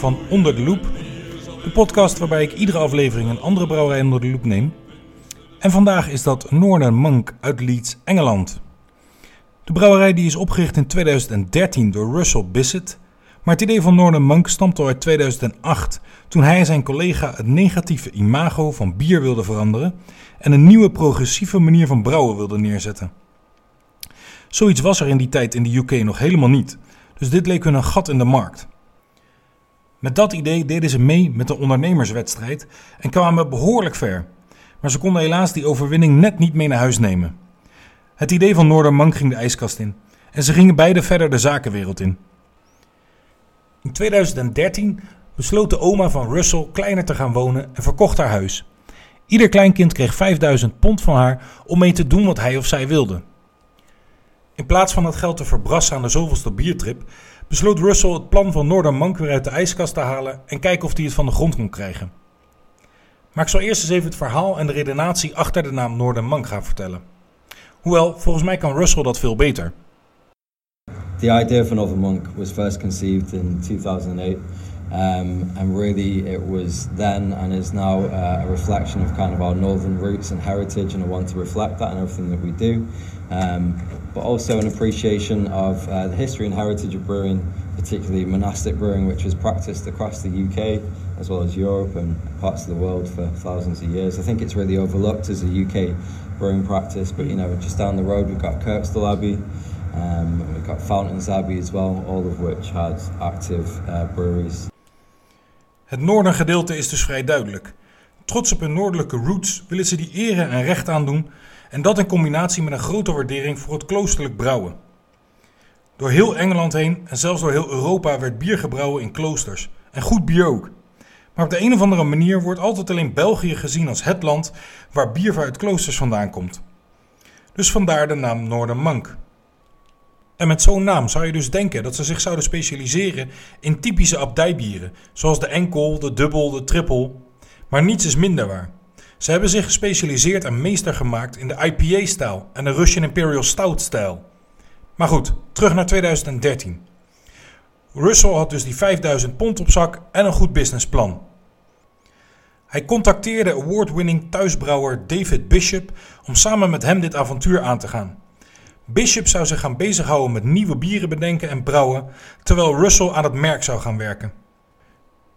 van Onder de Loep. De podcast waarbij ik iedere aflevering een andere brouwerij onder de loep neem. En vandaag is dat Northern Monk uit Leeds, Engeland. De brouwerij die is opgericht in 2013 door Russell Bissett. Maar het idee van Northern Monk stamt al uit 2008, toen hij en zijn collega het negatieve imago van bier wilden veranderen en een nieuwe progressieve manier van brouwen wilden neerzetten. Zoiets was er in die tijd in de UK nog helemaal niet, dus dit leek hun een gat in de markt. Met dat idee deden ze mee met de ondernemerswedstrijd en kwamen behoorlijk ver. Maar ze konden helaas die overwinning net niet mee naar huis nemen. Het idee van Noordermank ging de ijskast in en ze gingen beide verder de zakenwereld in. In 2013 besloot de oma van Russell kleiner te gaan wonen en verkocht haar huis. Ieder kleinkind kreeg 5000 pond van haar om mee te doen wat hij of zij wilde. In plaats van het geld te verbrassen aan de zoveelste biertrip, besloot Russell het plan van Noordermank weer uit de ijskast te halen en kijken of hij het van de grond kon krijgen. Maar ik zal eerst eens even het verhaal en de redenatie achter de naam Noordermank gaan vertellen. Hoewel, volgens mij kan Russell dat veel beter. The idea of another monk was first conceived in 2008, um, and really it was then and is now uh, a reflection of kind of our northern roots and heritage, and I want to reflect that in everything that we do. Um, but also an appreciation of uh, the history and heritage of brewing, particularly monastic brewing, which was practiced across the UK as well as Europe and parts of the world for thousands of years. I think it's really overlooked as a UK brewing practice, but you know, just down the road we've got Kirkstall Abbey, um, we've got Fountains Abbey as well, all of which had active uh, breweries. Het noordengedeelte is dus vrij duidelijk. Trots op hun noordelijke roots willen ze die eren en recht aandoen en dat in combinatie met een grote waardering voor het kloosterlijk brouwen. Door heel Engeland heen en zelfs door heel Europa werd bier gebrouwen in kloosters. En goed bier ook. Maar op de een of andere manier wordt altijd alleen België gezien als het land waar bier vanuit kloosters vandaan komt. Dus vandaar de naam Noordermank. En met zo'n naam zou je dus denken dat ze zich zouden specialiseren in typische abdijbieren, zoals de enkel, de dubbel, de trippel. Maar niets is minder waar. Ze hebben zich gespecialiseerd en meester gemaakt in de IPA-stijl en de Russian Imperial Stout-stijl. Maar goed, terug naar 2013. Russell had dus die 5000 pond op zak en een goed businessplan. Hij contacteerde award-winning thuisbrouwer David Bishop om samen met hem dit avontuur aan te gaan. Bishop zou zich gaan bezighouden met nieuwe bieren bedenken en brouwen, terwijl Russell aan het merk zou gaan werken.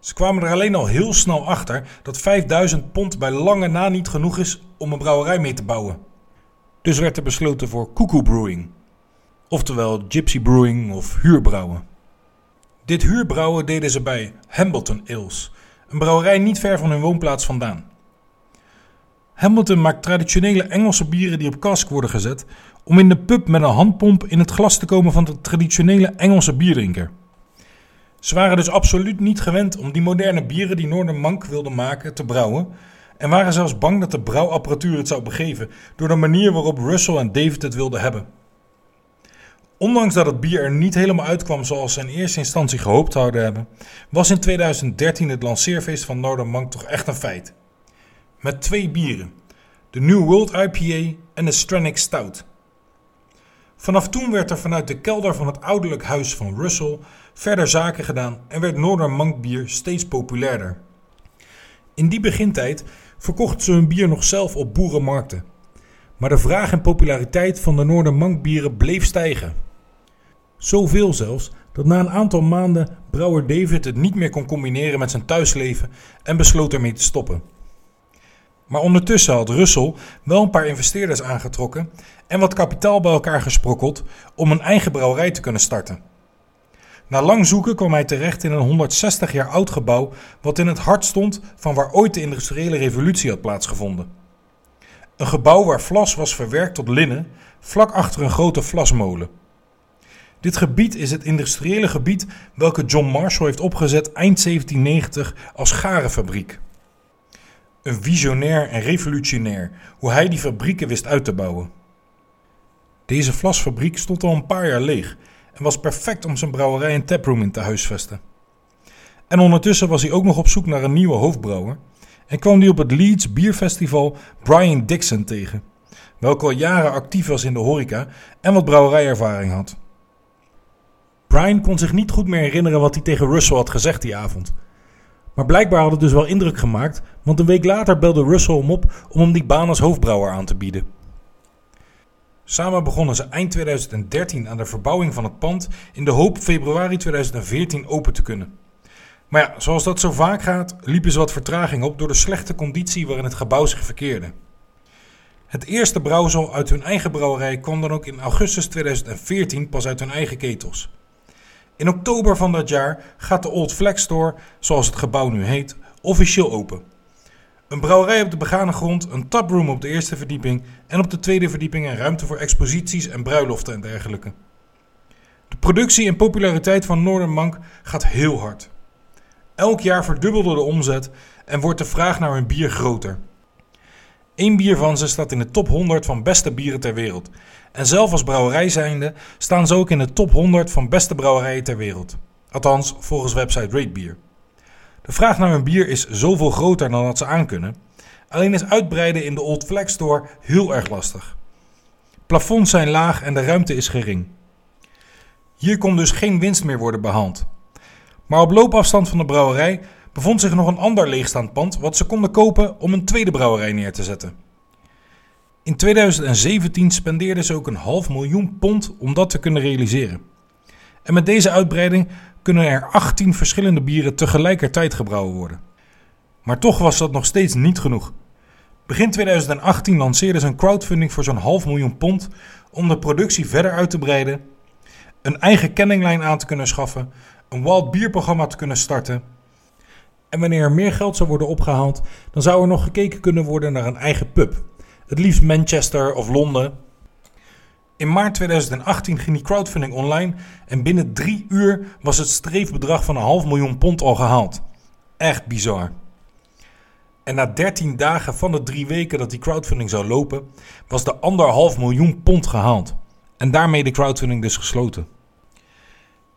Ze kwamen er alleen al heel snel achter dat 5000 pond bij lange na niet genoeg is om een brouwerij mee te bouwen. Dus werd er besloten voor cuckoo brewing, oftewel gypsy brewing of huurbrouwen. Dit huurbrouwen deden ze bij Hambleton Ales, een brouwerij niet ver van hun woonplaats vandaan. Hamilton maakt traditionele Engelse bieren die op kask worden gezet om in de pub met een handpomp in het glas te komen van de traditionele Engelse bierdrinker. Ze waren dus absoluut niet gewend om die moderne bieren die Noordermank wilde maken te brouwen en waren zelfs bang dat de brouwapparatuur het zou begeven door de manier waarop Russell en David het wilden hebben. Ondanks dat het bier er niet helemaal uitkwam zoals ze in eerste instantie gehoopt zouden hebben, was in 2013 het lanceerfeest van Noordermank toch echt een feit. Met twee bieren, de New World IPA en de Stranic Stout. Vanaf toen werd er vanuit de kelder van het ouderlijk huis van Russell verder zaken gedaan en werd Noordermank bier steeds populairder. In die begintijd verkochten ze hun bier nog zelf op boerenmarkten. Maar de vraag en populariteit van de Noordermank bieren bleef stijgen. Zoveel zelfs dat na een aantal maanden brouwer David het niet meer kon combineren met zijn thuisleven en besloot ermee te stoppen. Maar ondertussen had Russell wel een paar investeerders aangetrokken en wat kapitaal bij elkaar gesprokkeld om een eigen brouwerij te kunnen starten. Na lang zoeken kwam hij terecht in een 160 jaar oud gebouw wat in het hart stond van waar ooit de industriële revolutie had plaatsgevonden. Een gebouw waar vlas was verwerkt tot linnen, vlak achter een grote vlasmolen. Dit gebied is het industriële gebied welke John Marshall heeft opgezet eind 1790 als garenfabriek. Een visionair en revolutionair hoe hij die fabrieken wist uit te bouwen. Deze vlasfabriek stond al een paar jaar leeg en was perfect om zijn brouwerij en taproom in te huisvesten. En ondertussen was hij ook nog op zoek naar een nieuwe hoofdbrouwer en kwam hij op het Leeds Bierfestival Brian Dixon tegen, welke al jaren actief was in de horeca en wat brouwerijervaring had. Brian kon zich niet goed meer herinneren wat hij tegen Russell had gezegd die avond. Maar blijkbaar had het dus wel indruk gemaakt, want een week later belde Russell hem op om hem die baan als hoofdbrouwer aan te bieden. Samen begonnen ze eind 2013 aan de verbouwing van het pand in de hoop februari 2014 open te kunnen. Maar ja, zoals dat zo vaak gaat, liepen ze wat vertraging op door de slechte conditie waarin het gebouw zich verkeerde. Het eerste brouwsel uit hun eigen brouwerij kwam dan ook in augustus 2014 pas uit hun eigen ketels. In oktober van dat jaar gaat de Old Flag Store, zoals het gebouw nu heet, officieel open. Een brouwerij op de begane grond, een taproom op de eerste verdieping en op de tweede verdieping een ruimte voor exposities en bruiloften en dergelijke. De productie en populariteit van Northern Monk gaat heel hard. Elk jaar verdubbelde de omzet en wordt de vraag naar hun bier groter. Eén bier van ze staat in de top 100 van beste bieren ter wereld. En zelf als brouwerij zijnde staan ze ook in de top 100 van beste brouwerijen ter wereld. Althans, volgens website Ratebeer. De vraag naar hun bier is zoveel groter dan dat ze aankunnen. Alleen is uitbreiden in de Old Flag Store heel erg lastig. Plafonds zijn laag en de ruimte is gering. Hier kon dus geen winst meer worden behaald. Maar op loopafstand van de brouwerij bevond zich nog een ander leegstaand pand wat ze konden kopen om een tweede brouwerij neer te zetten. In 2017 spendeerden ze ook een half miljoen pond om dat te kunnen realiseren. En met deze uitbreiding kunnen er 18 verschillende bieren tegelijkertijd gebrouwen worden. Maar toch was dat nog steeds niet genoeg. Begin 2018 lanceerden ze een crowdfunding voor zo'n half miljoen pond om de productie verder uit te breiden, een eigen kenninglijn aan te kunnen schaffen, een wild bierprogramma te kunnen starten. En wanneer er meer geld zou worden opgehaald, dan zou er nog gekeken kunnen worden naar een eigen pub. Het liefst Manchester of Londen. In maart 2018 ging die crowdfunding online en binnen drie uur was het streefbedrag van een half miljoen pond al gehaald. Echt bizar. En na 13 dagen van de drie weken dat die crowdfunding zou lopen, was de anderhalf miljoen pond gehaald. En daarmee de crowdfunding dus gesloten.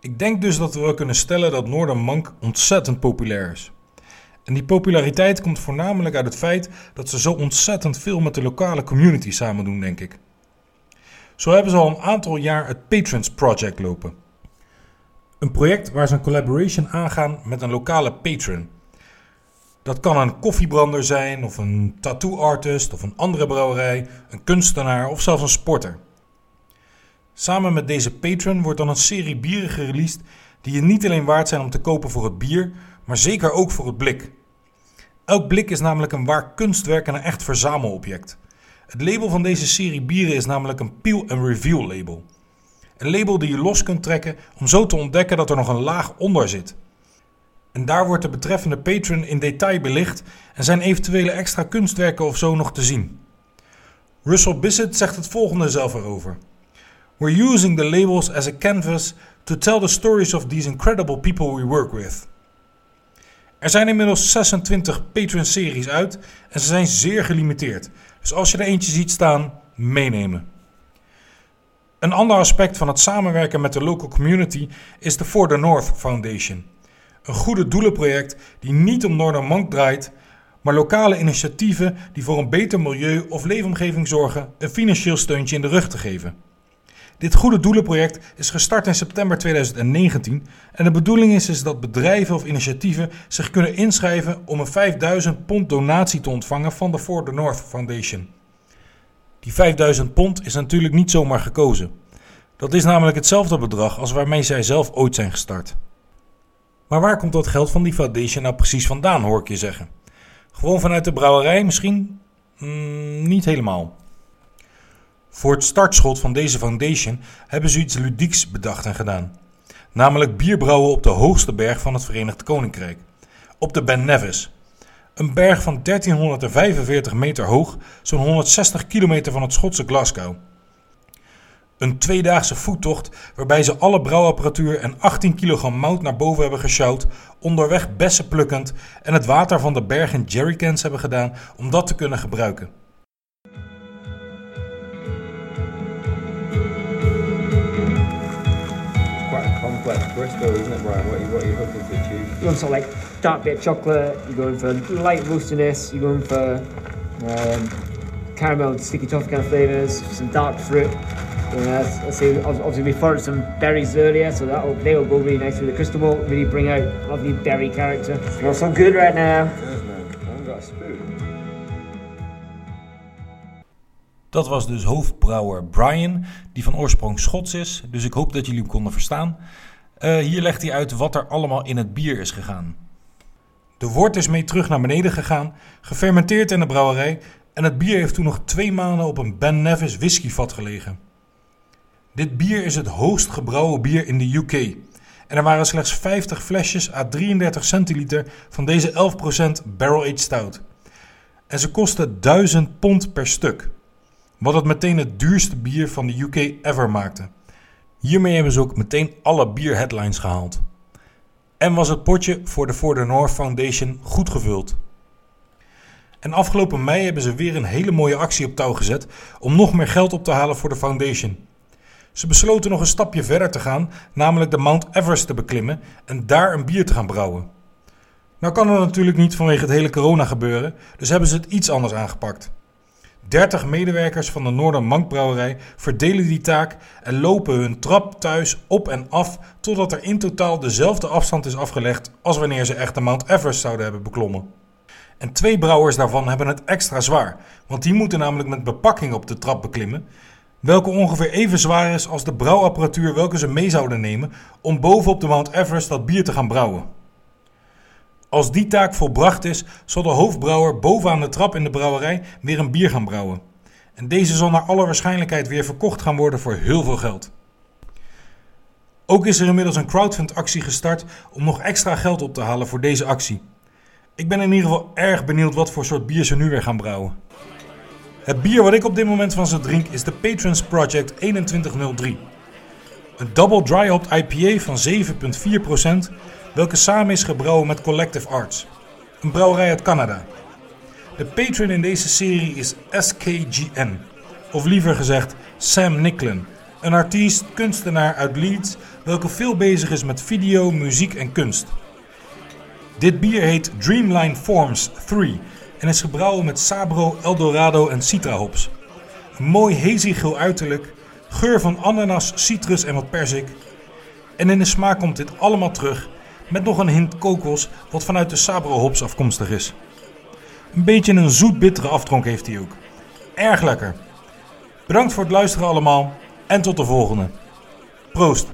Ik denk dus dat we kunnen stellen dat Northern Monk ontzettend populair is. En die populariteit komt voornamelijk uit het feit dat ze zo ontzettend veel met de lokale community samen doen, denk ik. Zo hebben ze al een aantal jaar het Patrons Project lopen. Een project waar ze een collaboration aangaan met een lokale patron. Dat kan een koffiebrander zijn, of een tattoo artist, of een andere brouwerij, een kunstenaar of zelfs een sporter. Samen met deze patron wordt dan een serie bieren gereleased die je niet alleen waard zijn om te kopen voor het bier, maar zeker ook voor het blik. Elk blik is namelijk een waar kunstwerk en een echt verzamelobject. Het label van deze serie bieren is namelijk een peel and reveal label. Een label die je los kunt trekken om zo te ontdekken dat er nog een laag onder zit. En daar wordt de betreffende patron in detail belicht en zijn eventuele extra kunstwerken of zo nog te zien. Russell Bissett zegt het volgende zelf erover. We're using the labels as a canvas to tell the stories of these incredible people we work with. Er zijn inmiddels 26 Patreon-series uit en ze zijn zeer gelimiteerd. Dus als je er eentje ziet staan, meenemen. Een ander aspect van het samenwerken met de local community is de For the North Foundation. Een goede doelenproject die niet om Northern Monk draait, maar lokale initiatieven die voor een beter milieu of leefomgeving zorgen een financieel steuntje in de rug te geven. Dit goede doelenproject is gestart in september 2019 en de bedoeling is, is dat bedrijven of initiatieven zich kunnen inschrijven om een 5000 pond donatie te ontvangen van de For the North Foundation. Die 5000 pond is natuurlijk niet zomaar gekozen. Dat is namelijk hetzelfde bedrag als waarmee zij zelf ooit zijn gestart. Maar waar komt dat geld van die foundation nou precies vandaan, hoor ik je zeggen? Gewoon vanuit de brouwerij misschien? Mm, niet helemaal. Voor het startschot van deze foundation hebben ze iets ludieks bedacht en gedaan. Namelijk bierbrouwen op de hoogste berg van het Verenigd Koninkrijk. Op de Ben Nevis. Een berg van 1345 meter hoog, zo'n 160 kilometer van het Schotse Glasgow. Een tweedaagse voettocht waarbij ze alle brouwapparatuur en 18 kilogram mout naar boven hebben gesjouwd, onderweg bessen plukkend en het water van de berg in jerrycans hebben gedaan om dat te kunnen gebruiken. Complex Bristol, isn't it, Brian? What are you, what are you hoping to achieve? You want something like dark bit of chocolate, you're going for light roastiness, you're going for um, caramel and sticky toffee kind of flavours, some dark fruit. Yeah, let's see. Obviously, we foraged some berries earlier, so that they will go really nice with the crystal ball. Really bring out lovely berry character. Smells so good right now. Dat was dus hoofdbrouwer Brian, die van oorsprong Schots is. Dus ik hoop dat jullie hem konden verstaan. Eh, hier legt hij uit wat er allemaal in het bier is gegaan. De wort is mee terug naar beneden gegaan, gefermenteerd in de brouwerij en het bier heeft toen nog twee maanden op een Ben Nevis whiskyvat gelegen. Dit bier is het hoogst gebrouwen bier in de UK. En er waren slechts 50 flesjes à 33 centiliter van deze 11% barrel-aged stout. En ze kosten 1000 pond per stuk. Wat het meteen het duurste bier van de UK ever maakte. Hiermee hebben ze ook meteen alle bierheadlines gehaald. En was het potje voor de For the North Foundation goed gevuld. En afgelopen mei hebben ze weer een hele mooie actie op touw gezet om nog meer geld op te halen voor de foundation. Ze besloten nog een stapje verder te gaan, namelijk de Mount Everest te beklimmen en daar een bier te gaan brouwen. Nou kan dat natuurlijk niet vanwege het hele corona gebeuren, dus hebben ze het iets anders aangepakt. 30 medewerkers van de Noordermank Brouwerij verdelen die taak en lopen hun trap thuis op en af totdat er in totaal dezelfde afstand is afgelegd als wanneer ze echt de Mount Everest zouden hebben beklommen. En twee brouwers daarvan hebben het extra zwaar, want die moeten namelijk met bepakking op de trap beklimmen, welke ongeveer even zwaar is als de brouwapparatuur welke ze mee zouden nemen om bovenop de Mount Everest dat bier te gaan brouwen. Als die taak volbracht is, zal de hoofdbrouwer bovenaan de trap in de brouwerij weer een bier gaan brouwen. En deze zal naar alle waarschijnlijkheid weer verkocht gaan worden voor heel veel geld. Ook is er inmiddels een crowdfund-actie gestart om nog extra geld op te halen voor deze actie. Ik ben in ieder geval erg benieuwd wat voor soort bier ze nu weer gaan brouwen. Het bier wat ik op dit moment van ze drink is de Patrons Project 2103. Een double dry hopped IPA van 7,4%, welke samen is gebrouwen met Collective Arts, een brouwerij uit Canada. De patron in deze serie is SKGN, of liever gezegd Sam Nicklin, een artiest, kunstenaar uit Leeds, welke veel bezig is met video, muziek en kunst. Dit bier heet Dreamline Forms 3 en is gebrouwen met Sabro, Eldorado en Citra hops. Een mooi hazy geel uiterlijk, geur van ananas, citrus en wat persik. En in de smaak komt dit allemaal terug met nog een hint kokos wat vanuit de Sabro hops afkomstig is. Een beetje een zoet-bittere aftronk heeft hij ook. Erg lekker. Bedankt voor het luisteren allemaal en tot de volgende. Proost!